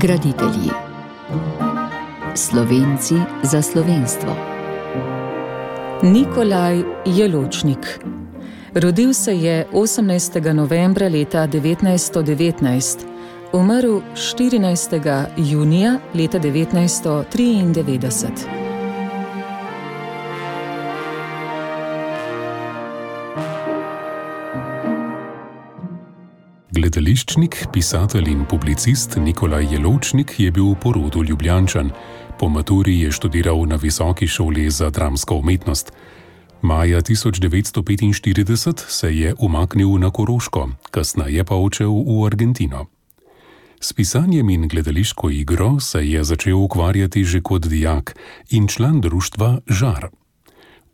Graditelji. Slovenci za slovenstvo. Nikolaj Jeločnik. Rodil se je 18. novembra leta 1919, umrl 14. junija leta 1993. Gledališčnik, pisatelj in publicist Nikolaj Jelovčnik je bil po rodu Ljubljančan. Po maturi je študiral na Visoki šoli za dramsko umetnost. Maja 1945 se je umaknil na Koroško, kasneje pa odšel v Argentino. S pisanjem in gledališko igro se je začel ukvarjati že kot dijak in član društva Žar.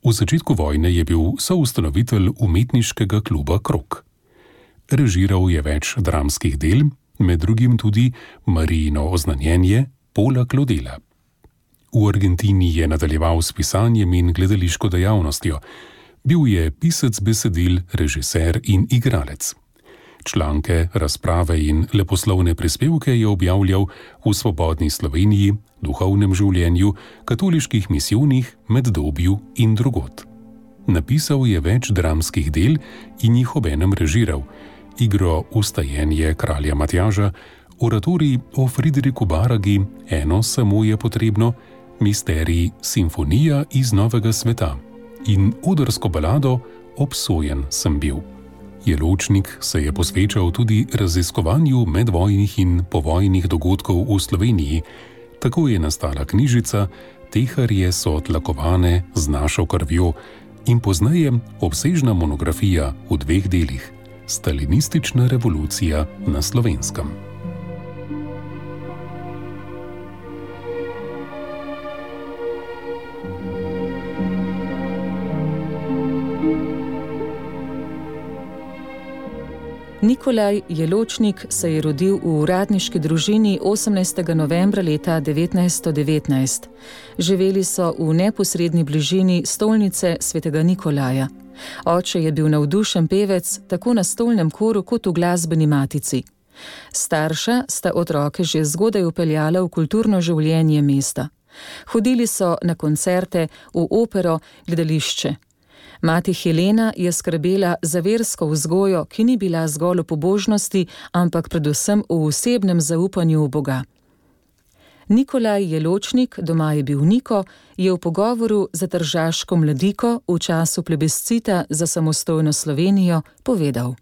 V začetku vojne je bil soustanovitelj umetniškega kluba Krok. Režiral je več dramskih del, med drugim tudi Marijino oznanjenje Pola Klodela. V Argentini je nadaljeval s pisanjem in gledališko dejavnostjo. Bil je pisec besedil, režiser in igralec. Članke, razprave in leposlovne prispevke je objavljal v Svobodni Sloveniji, duhovnem življenju, katoliških misijonih, meddobju in drugot. Napisal je več dramskih del in jih obenem režiral igro Ustajenje kralja Matjaža, oratorij o Friedrichu Baragi, eno samo je potrebno, misterij Simfonija iz Novega sveta in udrsko balado Obsojen sem bil. Jeločnik se je posvečal tudi raziskovanju medvojnih in povojnih dogodkov v Sloveniji, tako je nastala knjižica Teharje so tlakovane z našo krvjo in pozneje obsežna monografija v dveh delih. Stalinistična revolucija na slovenskem. Nikolaj Jeločnik se je rodil v uradniški družini 18. novembra leta 1919. Živeli so v neposrednji bližini stolnice svetega Nikolaja. Oče je bil navdušen pevec tako na stolnem koru kot v glasbeni matici. Starša sta otroke že zgodaj upeljala v kulturno življenje mesta. Hodili so na koncerte, v opero, gledališče. Mati Helena je skrbela za versko vzgojo, ki ni bila zgolj v pobožnosti, ampak predvsem v osebnem zaupanju v Boga. Nikolaj Jeločnik, doma je bil Niko, je v pogovoru za tržaško mladiko v času plebiscita za samostojno Slovenijo povedal.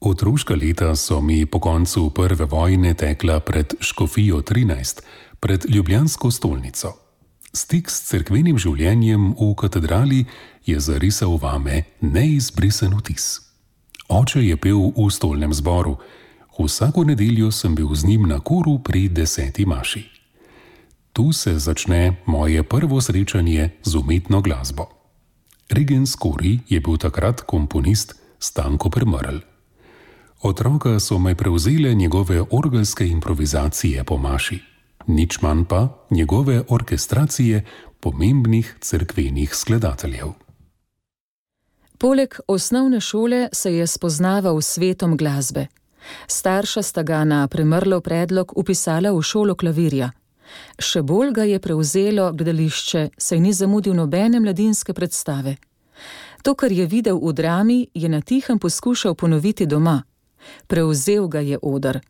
Otroška leta so mi po koncu prve vojne tekla pred Škofijo 13, pred Ljubljansko stolnico. Stik s cerkvenim življenjem v katedrali je zarisal vame neizbrisen vtis. Oče je pel v stolnem zboru, Vsako nedeljo sem bil z njim na koru pri deseti maši. Tu se začne moje prvo srečanje z umetno glasbo. Regen Skori je bil takrat komponist Stanko Premrl. Otroka so me prevzele njegove orgelske improvizacije po maši, nič manj pa njegove orkestracije pomembnih cerkvenih skladateljev. Poleg osnovne šole se je spoznaval s svetom glasbe. Starša sta ga na premrlo predlog upisala v šolo klavirja. Še bolj ga je prevzelo gledališče, saj ni zamudil nobene mladinske predstave. To, kar je videl v drami, je na tihem poskušal ponoviti doma. Prevzel ga je odr.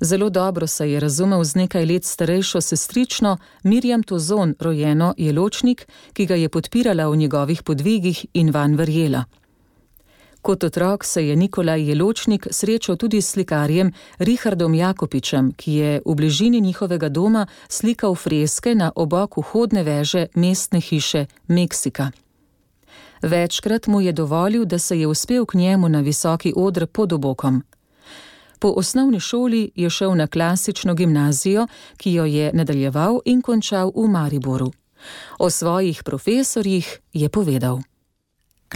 Zelo dobro se je razumel z nekaj let starejšo sestrično Mirjam Tozon, rojeno Jeločnik, ki ga je podpirala v njegovih podvigih in van verjela. Kot otrok se je Nikolaj Jeločnik srečal tudi s slikarjem Richardom Jakopičem, ki je v bližini njihovega doma slikal freske na oboku hodne veže mestne hiše Meksika. Večkrat mu je dovolil, da se je uspel k njemu na visoki odr pod obokom. Po osnovni šoli je šel na klasično gimnazijo, ki jo je nadaljeval in končal v Mariboru. O svojih profesorjih je povedal.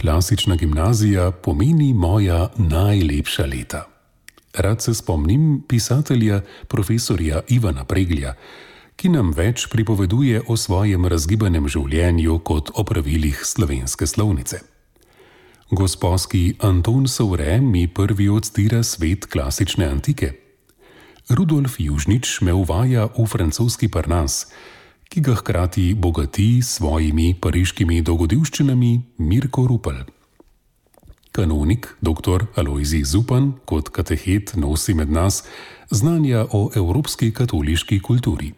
Klasična gimnazija pomeni moja najlepša leta. Rad se spomnim pisatelja profesorja Ivana Preglja, ki nam več pripoveduje o svojem razgibanem življenju kot o pravilih slovenske slovnice. Gospodski Anton Saure mi prvi odstira svet klasične antike. Rudolf Južnič me uvaja v francoski parnas, ki ga hkrati bogati s svojimi pariškimi dogodivščinami Mirko Rupel. Kanonik dr. Aloizij Zupan kot katehet nosi med nas znanja o evropski katoliški kulturi.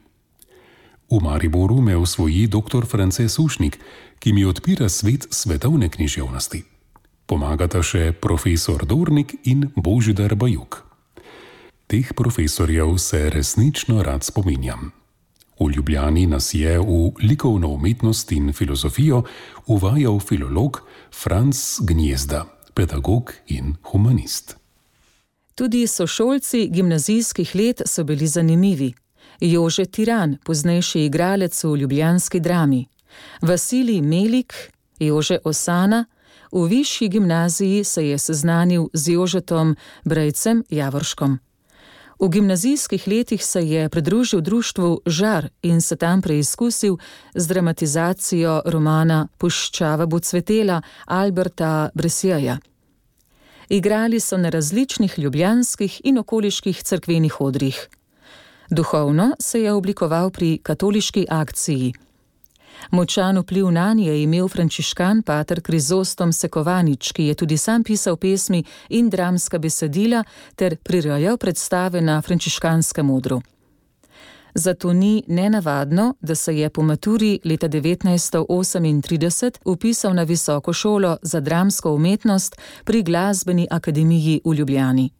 V Mariboru me osvoji dr. France Sušnik, ki mi odpira svet svetovne književnosti. Pomagata še profesor Dornik in Božidar Bajuk. Teh profesorjev se resnično rad spominjam. V Ljubljani nas je v likovno umetnost in filozofijo uvajal filolog Franz Gnjezda, pedagog in humanist. Tudi sošolci gimnazijskih let so bili zanimivi. Jože Tiran, poznejši igralec v ljubljanski drami, Vasilij Melik, Jože Osana, v višji gimnaziji se je seznanil z Jožetom Brejcem Javorškom. V gimnazijskih letih se je pridružil društvu Žar in se tam preizkusil z dramatizacijo romana Puščava bo cvetela Alberta Bresjeja. Igrali so na različnih ljubljanskih in okoliških crkvenih odrih. Duhovno se je oblikoval pri katoliški akciji. Močan vpliv na nje je imel frančiškan pater Krizostom Sekovanič, ki je tudi sam pisal pesmi in dramska besedila ter prirajal predstave na frančiškanskem odru. Zato ni nenavadno, da se je po maturi leta 1938 upisal na visoko šolo za dramsko umetnost pri Glasbeni akademiji v Ljubljani.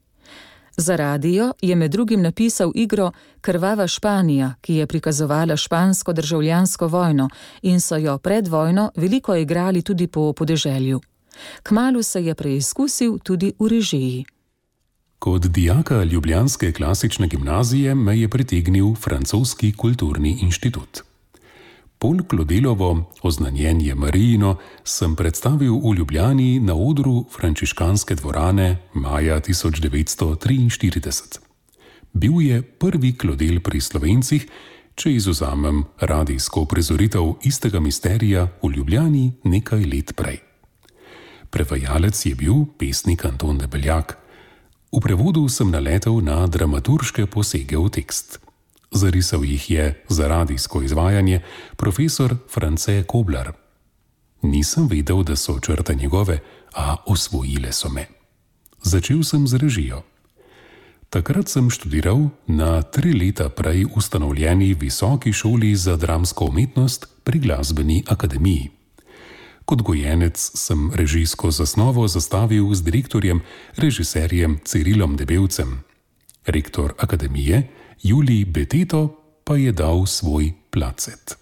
Za radio je med drugim napisal igro Krvava Španija, ki je prikazovala špansko državljansko vojno in so jo pred vojno veliko igrali tudi po podeželju. Kmalu se je preizkusil tudi v režiji. Kot dijaka Ljubljanske klasične gimnazije me je pritegnil francoski kulturni inštitut. Pol Klodelovo oznanjenje Marijino sem predstavil v Ljubljani na odru frančiškanske dvorane maja 1943. Bil je prvi klodel pri slovencih, če izuzamem radijsko prizoritev istega misterija v Ljubljani nekaj let prej. Prevajalec je bil pesnik Anton Debeljak. V prevodu sem naletel na dramaturške posege v tekst. Zarisal jih je za radijsko izvajanje profesor France Koblar. Nisem vedel, da so črte njegove, a osvojile so me. Začel sem z režijo. Takrat sem študiral na tri leta prej ustanovljeni Visoki šoli za dramsko umetnost pri Glasbeni akademiji. Kot gojenec sem režijsko zasnovo zastavil z direktorjem, režiserjem Cirilom Debelcem. Rektor akademije Julij Betito pa je dal svoj placet.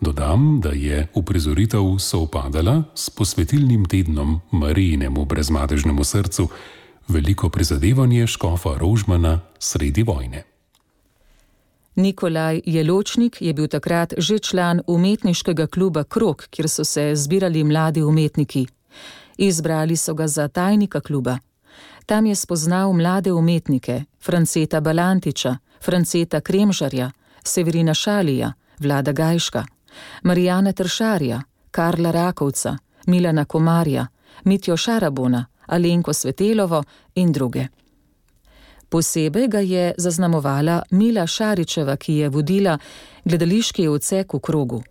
Dodam, da je uprizoritev sovpadala s posvetilnim tednom Marijinemu brezmadežnemu srcu, veliko prizadevanje škofa Rožmana sredi vojne. Nikolaj Jeločnik je bil takrat že član umetniškega kluba Krok, kjer so se zbirali mladi umetniki. Izbrali so ga za tajnika kluba. Tam je spoznal mlade umetnike, Franceta Balantiča, Franceta Kremžarja, Severina Šalija, Vlada Gajška, Marijana Tršarja, Karla Rakovca, Milana Komarja, Mitjo Šarabona, Alenko Svetelovo in druge. Posebej ga je zaznamovala Mila Šaričeva, ki je vodila gledališki odsek v krogu.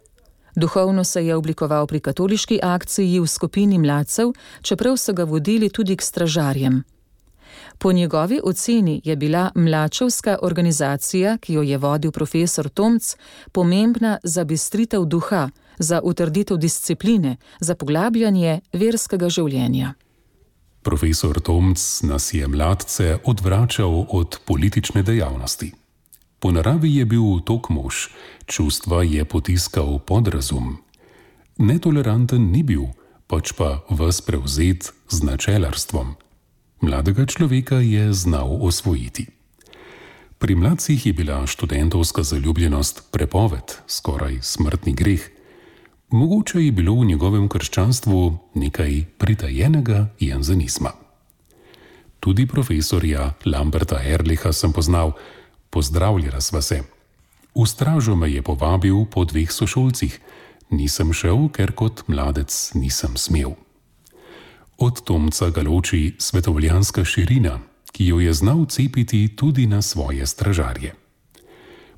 Duhovno se je oblikoval pri katoliški akciji v skupini mladcev, čeprav so ga vodili tudi k stražarjem. Po njegovi oceni je bila mlačevska organizacija, ki jo je vodil profesor Tomc, pomembna za bistritev duha, za utrditev discipline, za poglabljanje verskega življenja. Profesor Tomc nas je mladce odvračal od politične dejavnosti. Po naravi je bil tok mož, čustva je potiskal pod razum. Netoleranten ni bil, pač pa vas prevzet z načelarstvom. Mladega človeka je znal osvojiti. Pri mladcih je bila študentovska zaljubljenost prepoved, skoraj smrtni greh. Mogoče je bilo v njegovem krščanstvu nekaj pritajenega janzenizma. Tudi profesorja Lamberta Erliha sem poznal, pozdravljala sva se. V stražo me je povabil po dveh sošolcih, nisem šel, ker kot mladec nisem smel. Od Tomca ga loči svetovljanska širina, ki jo je znal cepiti tudi na svoje stražarje.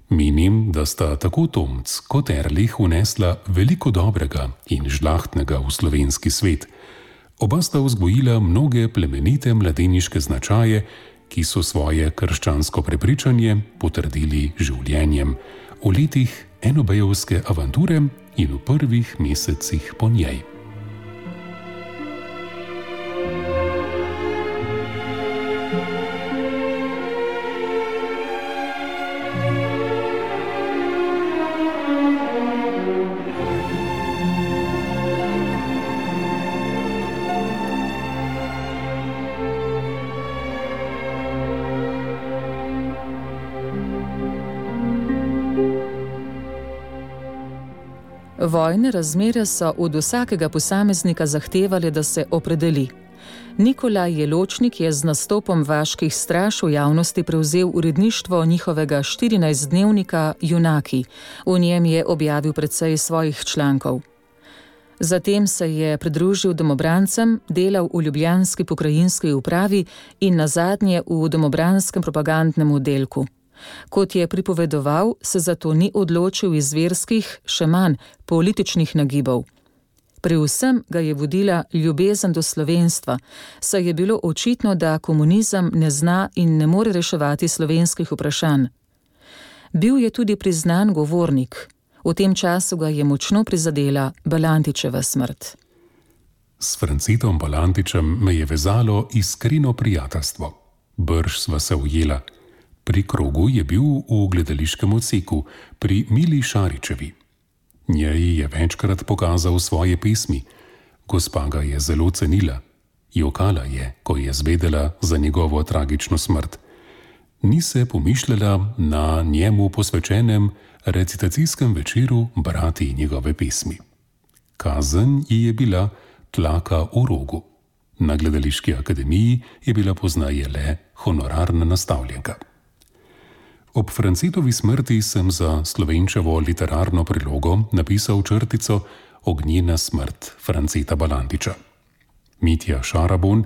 Menim, da sta tako Tomc kot Erlih unesla veliko dobrega in žlahtnega v slovenski svet. Oba sta vzgojila mnoge plemenite mladeniške značaje, ki so svoje krščansko prepričanje potrdili življenjem v letih enobejovske avanture in v prvih mesecih po njej. Vojne razmere so od vsakega posameznika zahtevali, da se opredeli. Nikolaj Jeločnik je z nastopom vaških straž v javnosti prevzel uredništvo njihovega 14-dnevnika Junaki. V njem je objavil precej svojih člankov. Zatem se je pridružil domobrancem, delal v Ljubljanski pokrajinski upravi in nazadnje v domobranskem propagandnem oddelku. Kot je pripovedoval, se zato ni odločil iz verskih, še manj političnih nagibov. Pri vsem ga je vodila ljubezen do slovenstva, saj je bilo očitno, da komunizem ne zna in ne more reševati slovenskih vprašanj. Bil je tudi priznan govornik, v tem času ga je močno prizadela Balantičeva smrt. S Francitom Balantičem me je vezalo iskreno prijateljstvo. Brž sva se ujela. Pri krogu je bil v gledališkem odseku, pri Mili Šaričevi. Njej je večkrat pokazal svoje pesmi, gospa ga je zelo cenila. Jokala je, ko je zvedela za njegovo tragično smrt. Ni se pomišljala na njemu posvečenem recitacijskem večeru brati njegove pesmi. Kazen ji je bila tlaka v rogu. Na gledališki akademiji je bila poznaje le honorarna nastavljenka. Ob Francitovi smrti sem za slovenčevo literarno prilogo napisal črtico Ognjena smrt Francita Balantiča. Mitja Šarabon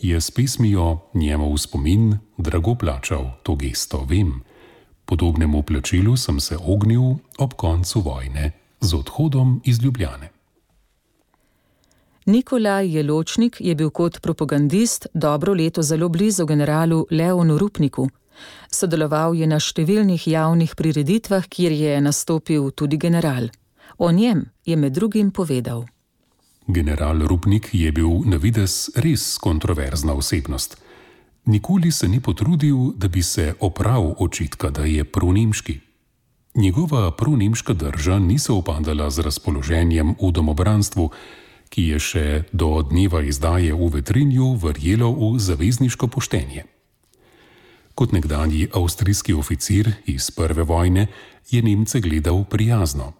je s pismijo njemu v spomin drago plačal to gesto, vem. Podobnemu plačilu sem se ognil ob koncu vojne z odhodom iz Ljubljane. Nikolaj Jeločnik je bil kot propagandist dobro leto zelo blizu generalu Leonu Rupniku. Sodeloval je na številnih javnih prireditvah, kjer je nastopil tudi general. O njem je med drugim povedal. General Rupnik je bil na vides res kontroverzna osebnost. Nikoli se ni potrudil, da bi se opravil očitka, da je pronemški. Njegova pronemška drža ni se upadala z razpoloženjem v domobranstvu, ki je še do dneva izdaje v vetrinju verjelo v zavezniško poštenje. Kot nekdanji avstrijski oficir iz prve vojne je Nemce gledal prijazno.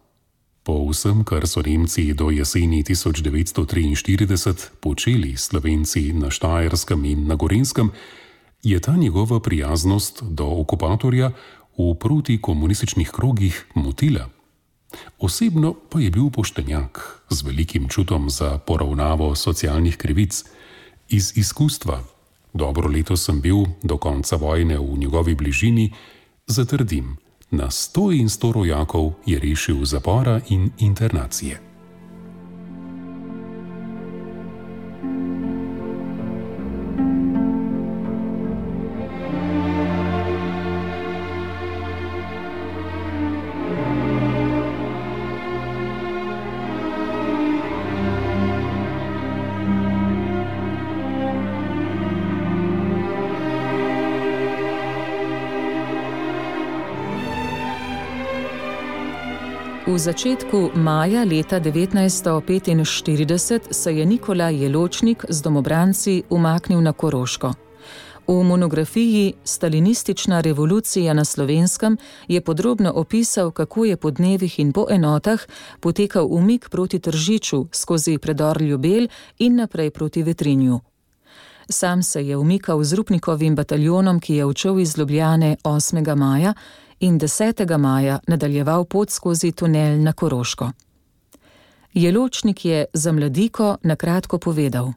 Po vsem, kar so Nemci do jeseni 1943 počeli Slovenci na Štajerskem in na Gorenskem, je ta njegova prijaznost do okupatorja v protikomunističnih krogih motila. Osebno pa je bil poštenjak z velikim čutom za poravnavo socialnih krivic. Iz izkustva Dobro leto sem bil do konca vojne v njegovi bližini, zatrdim, na sto in sto rojakov je rešil zapora in internacije. V začetku maja leta 1945 se je Nikolaj Jeločnik z domobranci umaknil na Koroško. V monografiji Stalinistična revolucija na slovenskem je podrobno opisal, kako je po dnevih in po enotah potekal umik proti Tržiču skozi predor Ljubel in naprej proti Vetrinju. Sam se je umikal z Rupnikovim bataljonom, ki je odšel iz Ljubljane 8. maja in 10. maja nadaljeval pot skozi tunel na Koroško. Jeločnik je za mladiko na kratko povedal: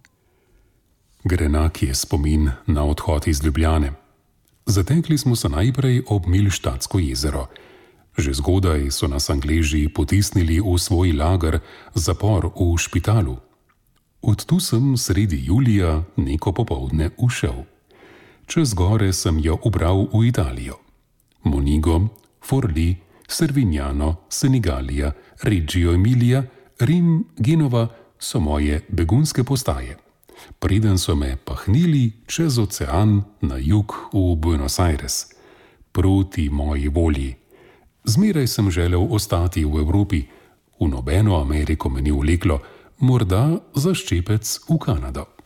Grenak je spomin na odhod iz Ljubljane. Zatekli smo se najprej ob Milštatsko jezero. Že zgodaj so nas Angleži potisnili v svoj lager, zapor v špitalu. Od tu sem sredi julija neko popovdne ušel. Čez gore sem jo ubral v Italijo. Monigo, Forli, Servignano, Senegalija, Reggio Emilia, Rim, Genova so moje begunske postaje. Preden so me pahnili čez ocean na jug v Buenos Aires, proti moji volji. Zmeraj sem želel ostati v Evropi, v nobeno Ameriko me ni vleklo, morda za ščepec v Kanado.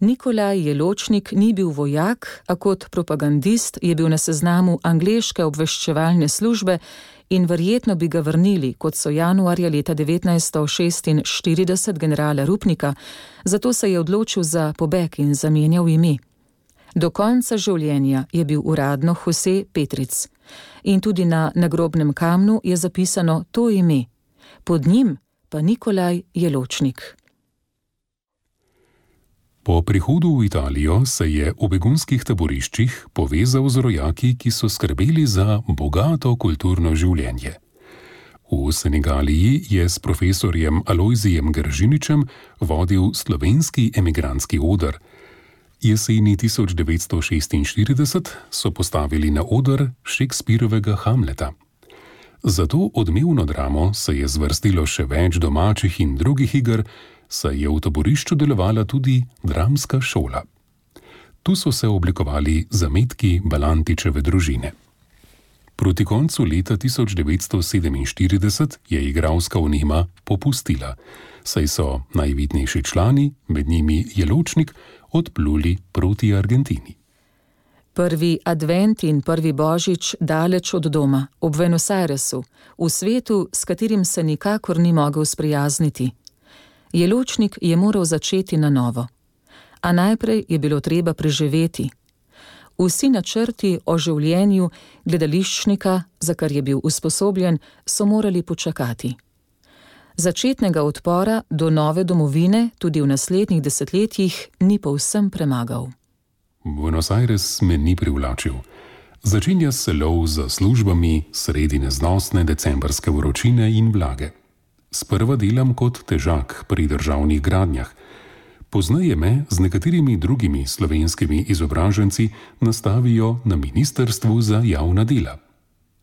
Nikolaj Jeločnik ni bil vojak, a kot propagandist je bil na seznamu angleške obveščevalne službe in verjetno bi ga vrnili, kot so januarja leta 1946 generala Rupnika, zato se je odločil za pobeg in zamenjal ime. Do konca življenja je bil uradno Jose Petric in tudi na nagrobnem kamnu je zapisano to ime, pod njim pa Nikolaj Jeločnik. Po prihodu v Italijo se je v begunskih taboriščih povezal z rojaki, ki so skrbeli za bogato kulturno življenje. V Senegaliji je s profesorjem Alojzijem Gržiničem vodil slovenski emigrantski odr. Jeseni 1946 so postavili na odr Šekspirovega Hamleta. Za to odmevno dramo se je zvrstilo še več domačih in drugih iger, saj je v taborišču delovala tudi dramska šola. Tu so se oblikovali zametki Balantičeve družine. Proti koncu leta 1947 je igralska unima popustila, saj so najvidnejši člani, med njimi Jeločnik, odpluli proti Argentini. Prvi advent in prvi božič daleč od doma, ob Buenos Airesu, v svetu, s katerim se nikakor ni mogel sprijazniti. Jeločnik je moral začeti na novo. A najprej je bilo treba preživeti. Vsi načrti o življenju gledališčnika, za kar je bil usposobljen, so morali počakati. Začetnega odpora do nove domovine tudi v naslednjih desetletjih ni povsem premagal. Buenos Aires me ni privlačil. Začenja se lov za službami sredi neznosne decembrske vročine in vlage. Sprva delam kot težak pri državnih gradnjah, poznaje me z nekaterimi drugimi slovenskimi izobraženci nastavijo na Ministrstvu za javna dela.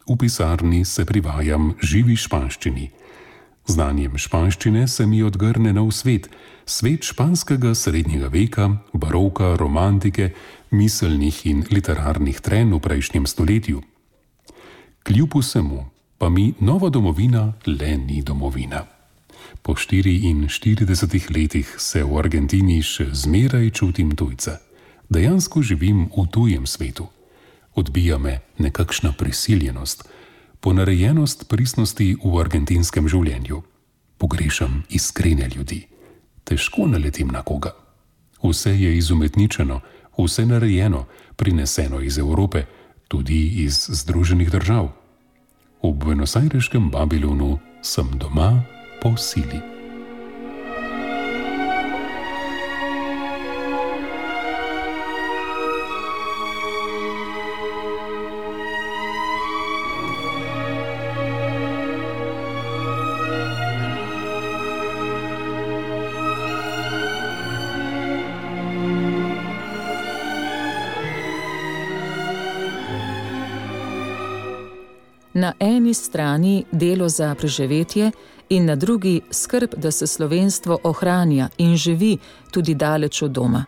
V pisarni se privajam živi španščini. Znanjem španščine se mi odgrne nov svet, svet španskega srednjega veka, baroka, romantike, miselnih in literarnih tren v prejšnjem stoletju. Kljub vsemu pa mi nova domovina le ni domovina. Po 44 letih se v Argentini še zmeraj čutim tujca. Dejansko živim v tujem svetu. Odbija me nekakšna prisiljenost, ponarejenost pristnosti v argentinskem življenju. Pogrešam iskrene ljudi. Težko naletim na koga. Vse je izumetničeno, vse narejeno, prineseno iz Evrope, tudi iz Združenih držav. V Buenos-Aireškem Babilonu sem doma po sili. Eni strani delo za preživetje in na drugi skrb, da se slovenstvo ohranja in živi tudi daleč od doma.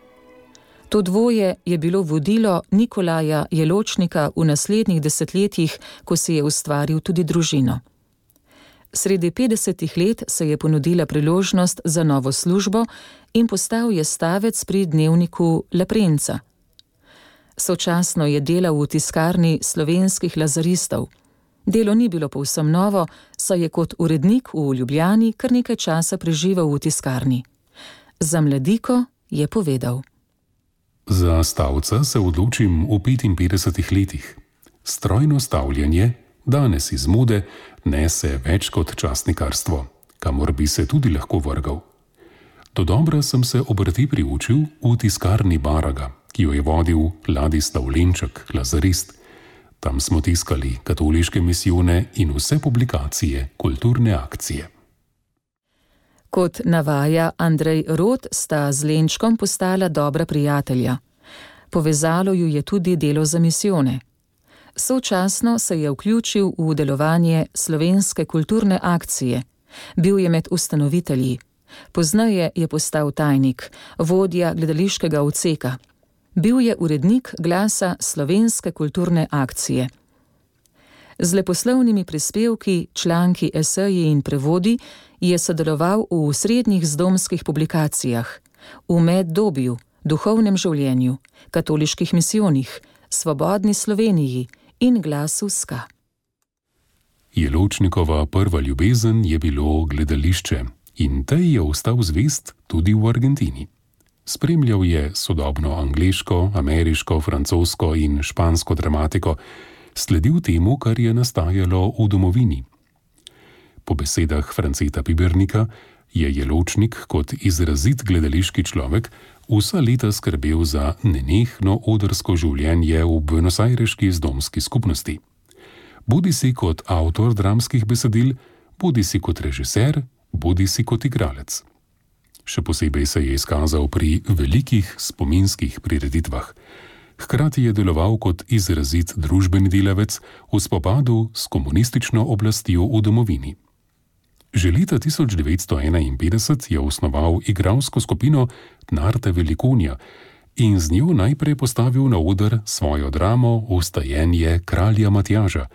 To dvoje je bilo vodilo Nikolaja Jeločnika v naslednjih desetletjih, ko si je ustvaril tudi družino. Sredi 50-ih let se je ponudila priložnost za novo službo in postal je stavec pri dnevniku Leprenca. Sočasno je delal v tiskarni slovenskih lazaristov. Delo ni bilo povsem novo, saj je kot urednik v Ljubljani kar nekaj časa preživel v tiskarni. Za mladiko je povedal: Za stavca se odločim v 55 letih. Strojno stavljanje, danes iz mode, nese več kot časnikarstvo, kamor bi se tudi lahko vrgal. Do dobra sem se obrti priučil v tiskarni Baraga, ki jo je vodil Ladislav Lenček, Lazarist. Tam smo tiskali katoliške misijone in vse publikacije, kulturne akcije. Kot navaja Andrej Rod, sta z Lenčkom postala dobra prijatelja. Povezalo ju je tudi delo za misijone. Sočasno se je vključil v delovanje slovenske kulturne akcije, bil je med ustanovitelji. Poznaje je postal tajnik, vodja gledališkega odseka. Bil je urednik glasa slovenske kulturne akcije. Z leposlovnimi prispevki, članki, eseji in prevodi je sodeloval v srednjih zdomskih publikacijah, v meddobju, duhovnem življenju, katoliških misijonih, svobodni Sloveniji in glasu ska. Jeločnikova prva ljubezen je bilo gledališče in tej je ostal zvest tudi v Argentini. Spremljal je sodobno angliško, ameriško, francosko in špansko dramatiko, sledil temu, kar je nastajalo v domovini. Po besedah Franceta Pibernika je Jeločnik kot izrazit gledališki človek vsa leta skrbel za nenehno odrsko življenje v Buenos-Aireški zdomski skupnosti. Bodi si kot avtor dramskih besedil, bodi si kot režiser, bodi si kot igralec. Še posebej se je izkazal pri velikih spominskih prireditvah. Hkrati je deloval kot izrazit družbeni delavec v spopadu s komunistično oblastjo v domovini. Že leta 1951 je osnoval igralsko skupino Narte Velikonja in z njo najprej postavil na oder svojo dramo Ustajenje kralja Matjaža,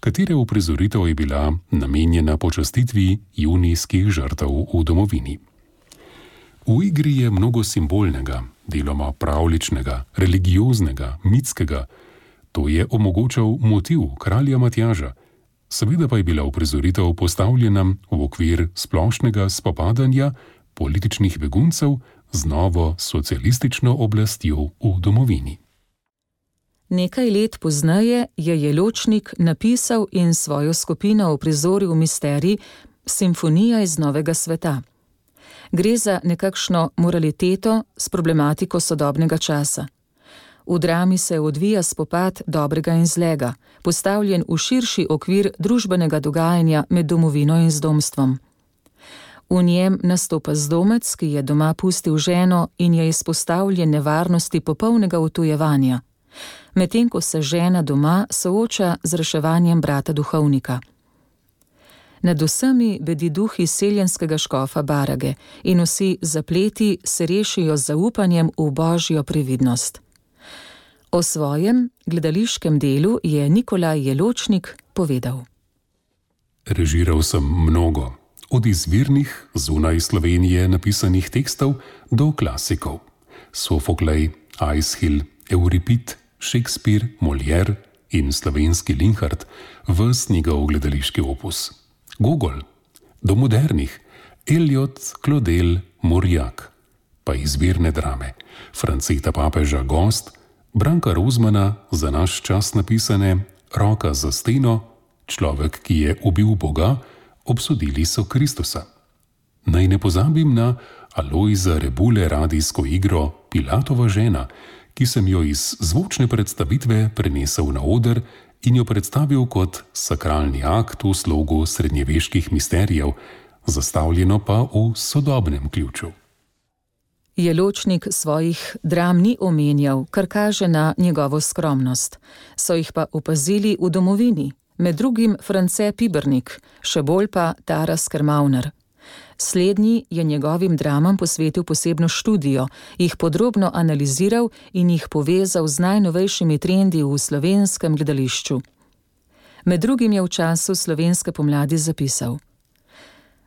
katere uprizoritev je bila namenjena počastitvi junijskih žrtev v domovini. V igri je mnogo simbolnega, deloma pravličnega, religioznega, mitskega. To je omogočal motiv kralja Matjaža, seveda pa je bila uprizoritev postavljena v okvir splošnega spopadanja političnih beguncev z novo socialistično oblastjo v domovini. Nekaj let pozneje je Jeločnik napisal in svojo skupino uprizoril misterij Simfonija iz novega sveta. Gre za nekakšno moraliteto s problematiko sodobnega časa. V drami se odvija spopad dobrega in zlega, postavljen v širši okvir družbenega dogajanja med domovino in zdomstvom. V njem nastopa zdomec, ki je doma pustil ženo in je izpostavljen nevarnosti popolnega utujevanja, medtem ko se žena doma sooča z reševanjem brata duhovnika. Nad vsemi bedi duh izseljenskega škofa Barage in vsi zapleti se rešijo z zaupanjem v božjo previdnost. O svojem gledališkem delu je Nikolaj Jeločnik povedal: Režiral sem mnogo, od izvirnih zunaj Slovenije napisanih tekstov do klasikov: Sofoklej, Aishil, Euripid, Shakespeare, Molière in slovenski Linhard, vse njegov gledališki opus. Gogol, do modernih, Eliot, Klodel, Morjak, pa izvirne drame, Franceta Papeža Gost, Branka Rozmana za naš čas napisane Roka za steno, človek, ki je ubil Boga, obsodili so Kristusa. Naj ne pozabim na Alojza Rebule radijsko igro Pilatova žena, ki sem jo iz zvočne predstavitve prenesel na oder in jo predstavil kot sakralni akt v slogu srednjeveških misterijev, zastavljeno pa v sodobnem ključu. Jeločnik svojih dram ni omenjal, kar kaže na njegovo skromnost. So jih pa opazili v domovini, med drugim France Pibernik, še bolj pa Taras Kermauner. Slednji je njegovim dramam posvetil posebno študijo, jih podrobno analiziral in jih povezal z najnovejšimi trendi v slovenskem gledališču. Med drugim je v času slovenske pomladi zapisal: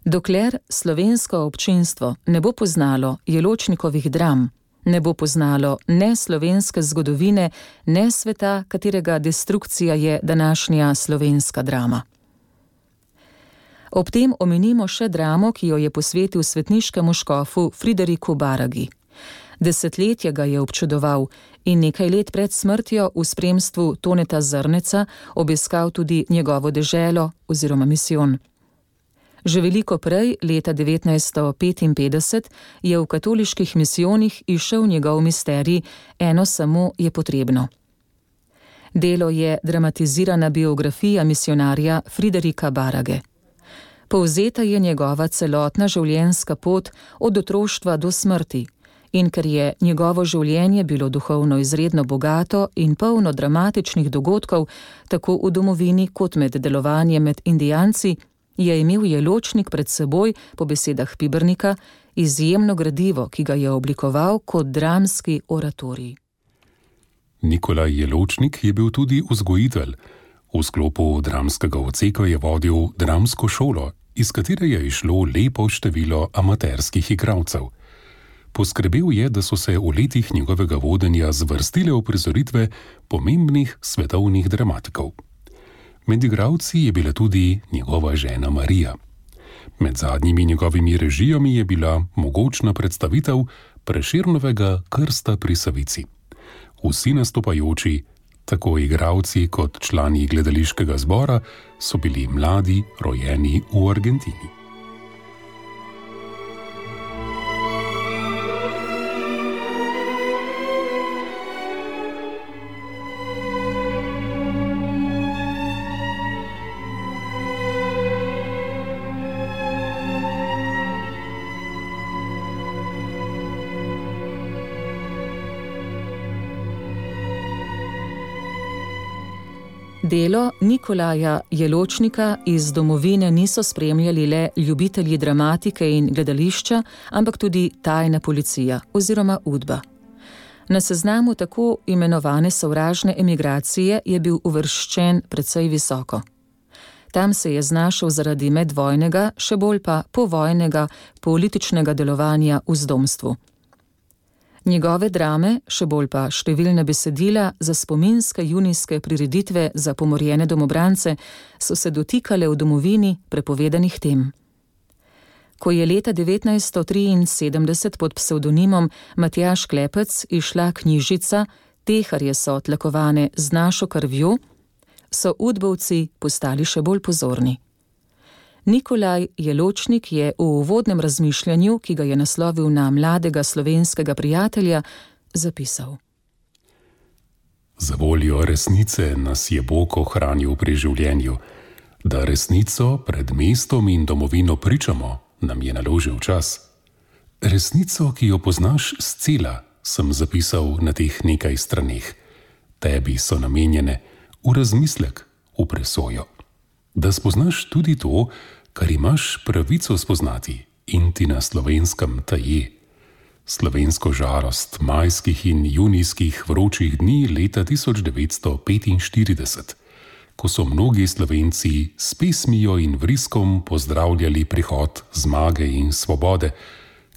Dokler slovensko občinstvo ne bo poznalo jeločnikovih dram, ne bo poznalo ne slovenske zgodovine, ne sveta, katerega destrukcija je današnja slovenska drama. Ob tem omenimo še dramo, ki jo je posvetil svetniškemu škofu Frideriku Baragi. Desetletje ga je občudoval in nekaj let pred smrtjo v spremstvu Toneta Zrneca obiskal tudi njegovo deželo oziroma misijon. Že veliko prej, leta 1955, je v katoliških misijonih išel njegov misterij Eno samo je potrebno. Delo je dramatizirana biografija misionarja Friderika Barage. Povzeta je njegova celotna življenjska pot od otroštva do smrti, in ker je njegovo življenje bilo duhovno izredno bogato in polno dramatičnih dogodkov, tako v domovini kot med delovanjem med indijanci, je imel jeločnik pred seboj, po besedah Pibrnika, izjemno gradivo, ki ga je oblikoval kot dramski oratorij. Nikolaj Jeločnik je bil tudi vzgojitelj. V sklopu dramskega odseka je vodil dramsko šolo, iz katere je išlo lepo število amaterskih igralcev. Poskrbel je, da so se v letih njegovega vodenja zvrstile uprizoritve pomembnih svetovnih dramatikov. Med igravci je bila tudi njegova žena Marija. Med zadnjimi njegovimi režijami je bila mogočna predstavitev preširnovega krsta pri Savici. Vsi nastopajoči, tako igravci kot člani gledališkega zbora, so bili mladi, rojeni v Argentini. Delo Nikolaja Jeločnika iz domovine niso spremljali le ljubitelji dramatike in gledališča, ampak tudi tajna policija oziroma udba. Na seznamu tako imenovane sovražne emigracije je bil uvrščen precej visoko. Tam se je znašel zaradi medvojnega, še bolj pa povojnega političnega delovanja v zdomstvu. Njegove drame, še bolj pa številne besedila za spominske junijske prireditve za pomorjene domobrance, so se dotikale v domovini prepovedanih tem. Ko je leta 1973 pod psevdonimom Matjaš Klepec išla knjižica Teharje so tlakovane z našo krvjo, so udbovci postali še bolj pozorni. Nikolaj Jeločnik je v uvodnem razmišljanju, ki ga je naslovil na mladega slovenskega prijatelja, zapisal: Za voljo resnice nas je Bog ohranil pri življenju, da resnico pred mestom in domovino pričamo, nam je naložil čas. Resnico, ki jo poznaš z cela, sem zapisal na teh nekaj straneh. Tebi so namenjene v razmislek, v presojo da spoznaš tudi to, kar imaš pravico spoznati in ti na slovenskem taje. Slovensko žarost majskih in junijskih vročih dni leta 1945, ko so mnogi slovenci s pesmijo in vriskom pozdravljali prihod zmage in svobode,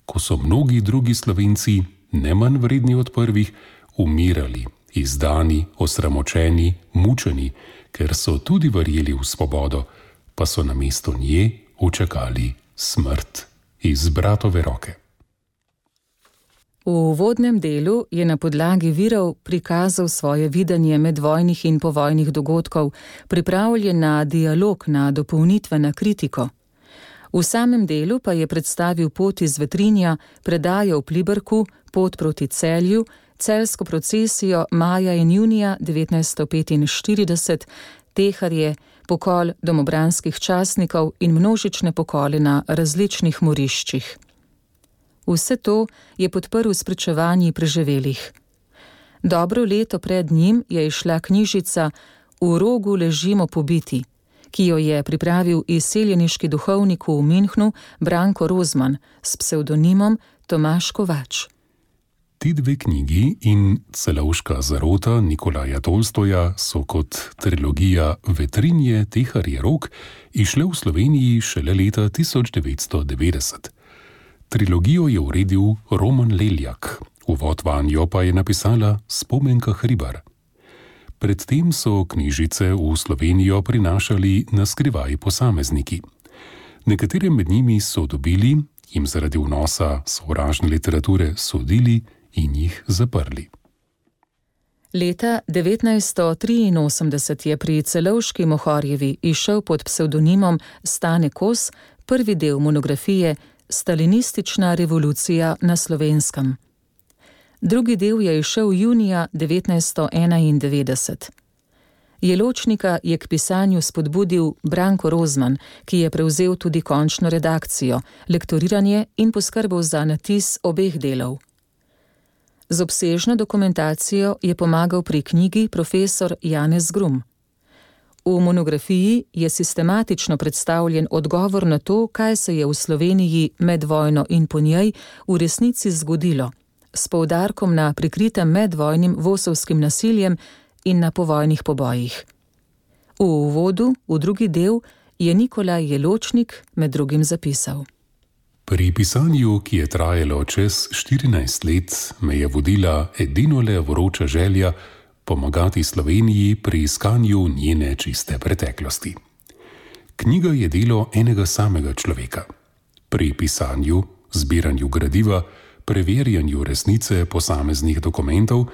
ko so mnogi drugi slovenci, ne manj vredni od prvih, umirali, izdani, osramočeni, mučeni ker so tudi verjeli v svobodo, pa so na mesto nje učakali smrt iz bratove roke. V uvodnem delu je na podlagi virov prikazal svoje videnje medvojnih in povojnih dogodkov, pripravljen na dialog, na dopolnitveno kritiko. V samem delu pa je predstavil pot iz Vetrinja, predajo v Plibrku, pot proti celju, celsko procesijo maja in junija 1945, teharje, pokol domobranskih časnikov in množične pokole na različnih moriščih. Vse to je podprl s pričevanji preživelih. Dobro leto pred njim je išla knjižica V rogu ležimo pobiti, ki jo je pripravil izseljeniški duhovnik v Minhnu Branko Rozman s psevdonimom Tomaš Kovač. Ti dve knjigi in celovška zarota Nikolaja Tolstoja so kot trilogija Vetrinje, Tehar je rok išle v Sloveniji šele leta 1990. Trilogijo je uredil Roman Leljak, uvod vanjo pa je napisala Spomenka Hribar. Predtem so knjižice v Slovenijo prinašali na skrivaj posamezniki. Nekatere med njimi so dobili, jim zaradi vnosa sovražne literature sodili, in jih zaprli. Leta 1983 je pri celovški Mohorjevi išel pod psevdonimom Stane Kos prvi del monografije Stalinistična revolucija na slovenskem. Drugi del je išel junija 1991. Jeločnika je k pisanju spodbudil Branko Rozman, ki je prevzel tudi končno redakcijo, lektoriranje in poskrbel za natis obeh delov. Z obsežno dokumentacijo je pomagal pri knjigi profesor Janez Grum. V monografiji je sistematično predstavljen odgovor na to, kaj se je v Sloveniji med vojno in po njej v resnici zgodilo, s poudarkom na prikritem medvojnim vosovskim nasiljem in na povojnih pobojih. V uvodu, v drugi del, je Nikolaj Jeločnik med drugim zapisal. Pri pisanju, ki je trajalo čez 14 let, me je vodila edino le vroča želja pomagati Sloveniji pri iskanju njene čiste preteklosti. Knjiga je delo enega samega človeka. Pri pisanju, zbiranju gradiva, preverjanju resnice posameznih dokumentov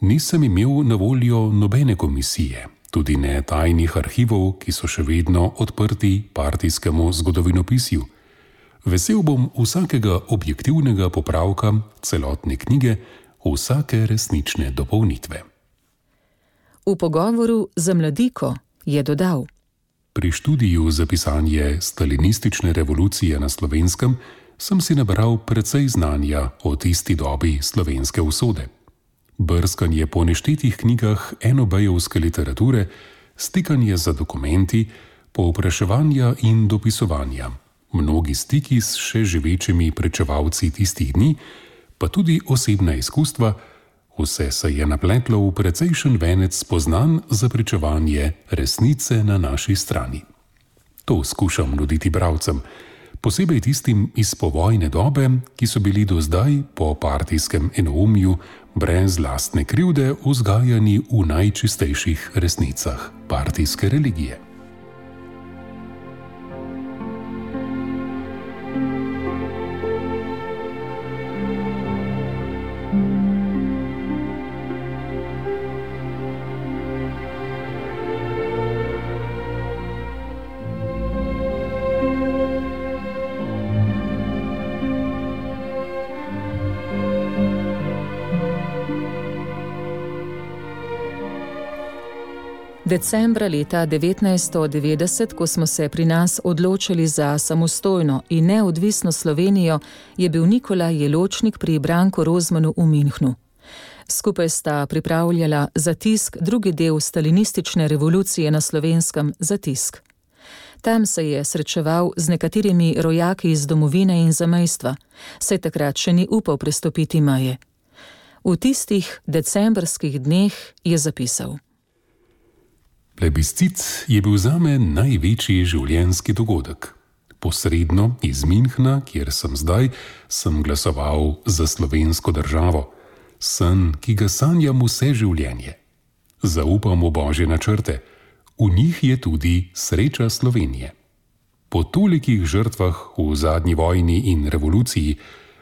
nisem imel na voljo nobene komisije, tudi ne tajnih arhivov, ki so še vedno odprti partijskemu zgodovinopisju. Vesel bom vsakega objektivnega popravka celotne knjige, vsake resnične dopolnitve. V pogovoru za mladiko je dodal: Pri študiju za pisanje stalinistične revolucije na slovenskem sem si nabral precej znanja o tisti dobi slovenske usode. Brskanje po neštetih knjigah enobejovske literature, stikanje za dokumenti, povpraševanja in dopisovanja, mnogi stiki s še živečimi prečevalci tistih dni, pa tudi osebna izkustva, vse se je napletlo v precejšen venec spoznan za prečevanje resnice na naši strani. To skušam nuditi bravcem posebej tistim iz povojne dobe, ki so bili do zdaj po partijskem enoumju brez lastne krivde vzgajani v najčistejših resnicah partijske religije. Decembra leta 1990, ko smo se pri nas odločili za samostojno in neodvisno Slovenijo, je bil Nikolaj Jeločnik pri Branku Rozmanu v Minhnu. Skupaj sta pripravljala za tisk drugi del stalinistične revolucije na slovenskem za tisk. Tam se je srečeval z nekaterimi rojaki iz domovine in zamejstva, saj takrat še ni upal prestopiti meje. V tistih decembrskih dneh je zapisal. Plebiscit je bil za me največji življenjski dogodek. Posredno iz Minhna, kjer sem zdaj, sem glasoval za slovensko državo. Sen, ki ga sanjam vse življenje. Zaupam v božje načrte, v njih je tudi sreča Slovenije. Po tolikih žrtvah v zadnji vojni in revoluciji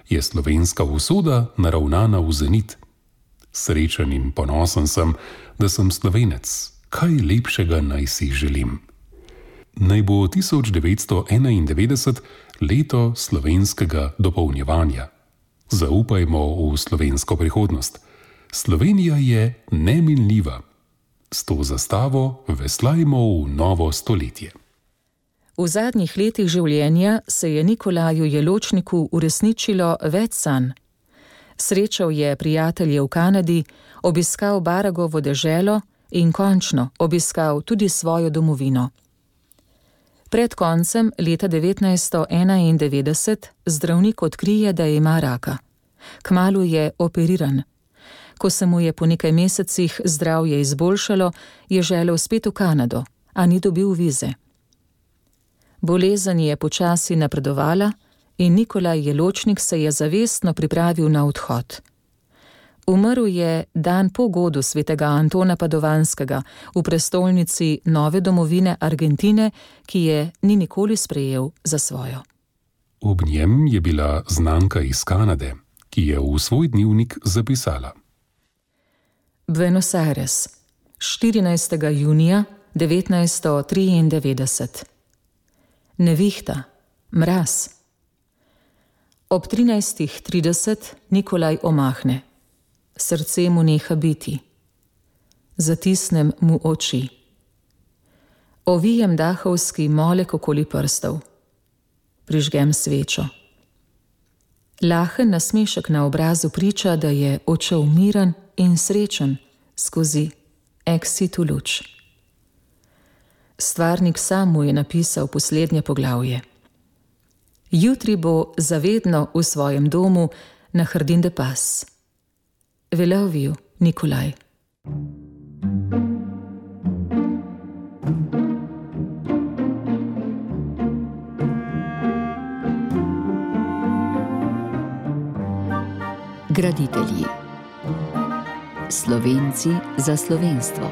je slovenska usoda naravnana v zenit. Srečen in ponosen sem, da sem slovenec, kaj lepšega naj si želim. Naj bo 1991 leto slovenskega dopolnjevanja. Zaupajmo v slovensko prihodnost. Slovenija je neminljiva. S to zastavo veslajmo v novo stoletje. V zadnjih letih življenja se je Nikolaju Jeločniku uresničilo več sanj. Srečal je prijatelje v Kanadi, obiskal Baragovo deželo, in končno obiskal tudi svojo domovino. Pred koncem leta 1991 zdravnik odkrije, da ima raka. Kmalu je operiran. Ko se mu je po nekaj mesecih zdravje izboljšalo, je želel spet v Kanado, a ni dobil vize. Bolezen je počasi napredovala in Nikolaj Jeločnik se je zavestno pripravil na odhod. Umrl je dan po godu svetega Antona Padovanskega v prestolnici nove domovine Argentine, ki je ni nikoli sprejel za svojo. Ob njem je bila znanka iz Kanade, ki je v svoj dnevnik zapisala: Buenos Aires, 14. junija 1993. Nevihta, Mraz. Ob 13.30 Nikolaj omahne, srce mu neha biti. Zatisnem mu oči. Ovijem dahovski molek okoli prstov. Prižgem svečo. Lahen nasmešek na obrazu priča, da je očel miren in srečen skozi exitu luč. Stvarnik sam mu je napisal poslednje poglavje. Jutri bo zavedno v svojem domu na Hrdinde pas. Velovju, Nikolaj. Graditelji. Slovenci za slovenstvo.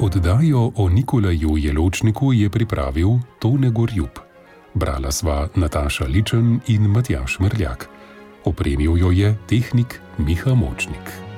Oddajo o Nikolaju Jeločniku je pripravil Tone Gorjub. Brala sva Nataša Ličen in Matjaš Mrljak. Opremil jo je tehnik Miha Močnik.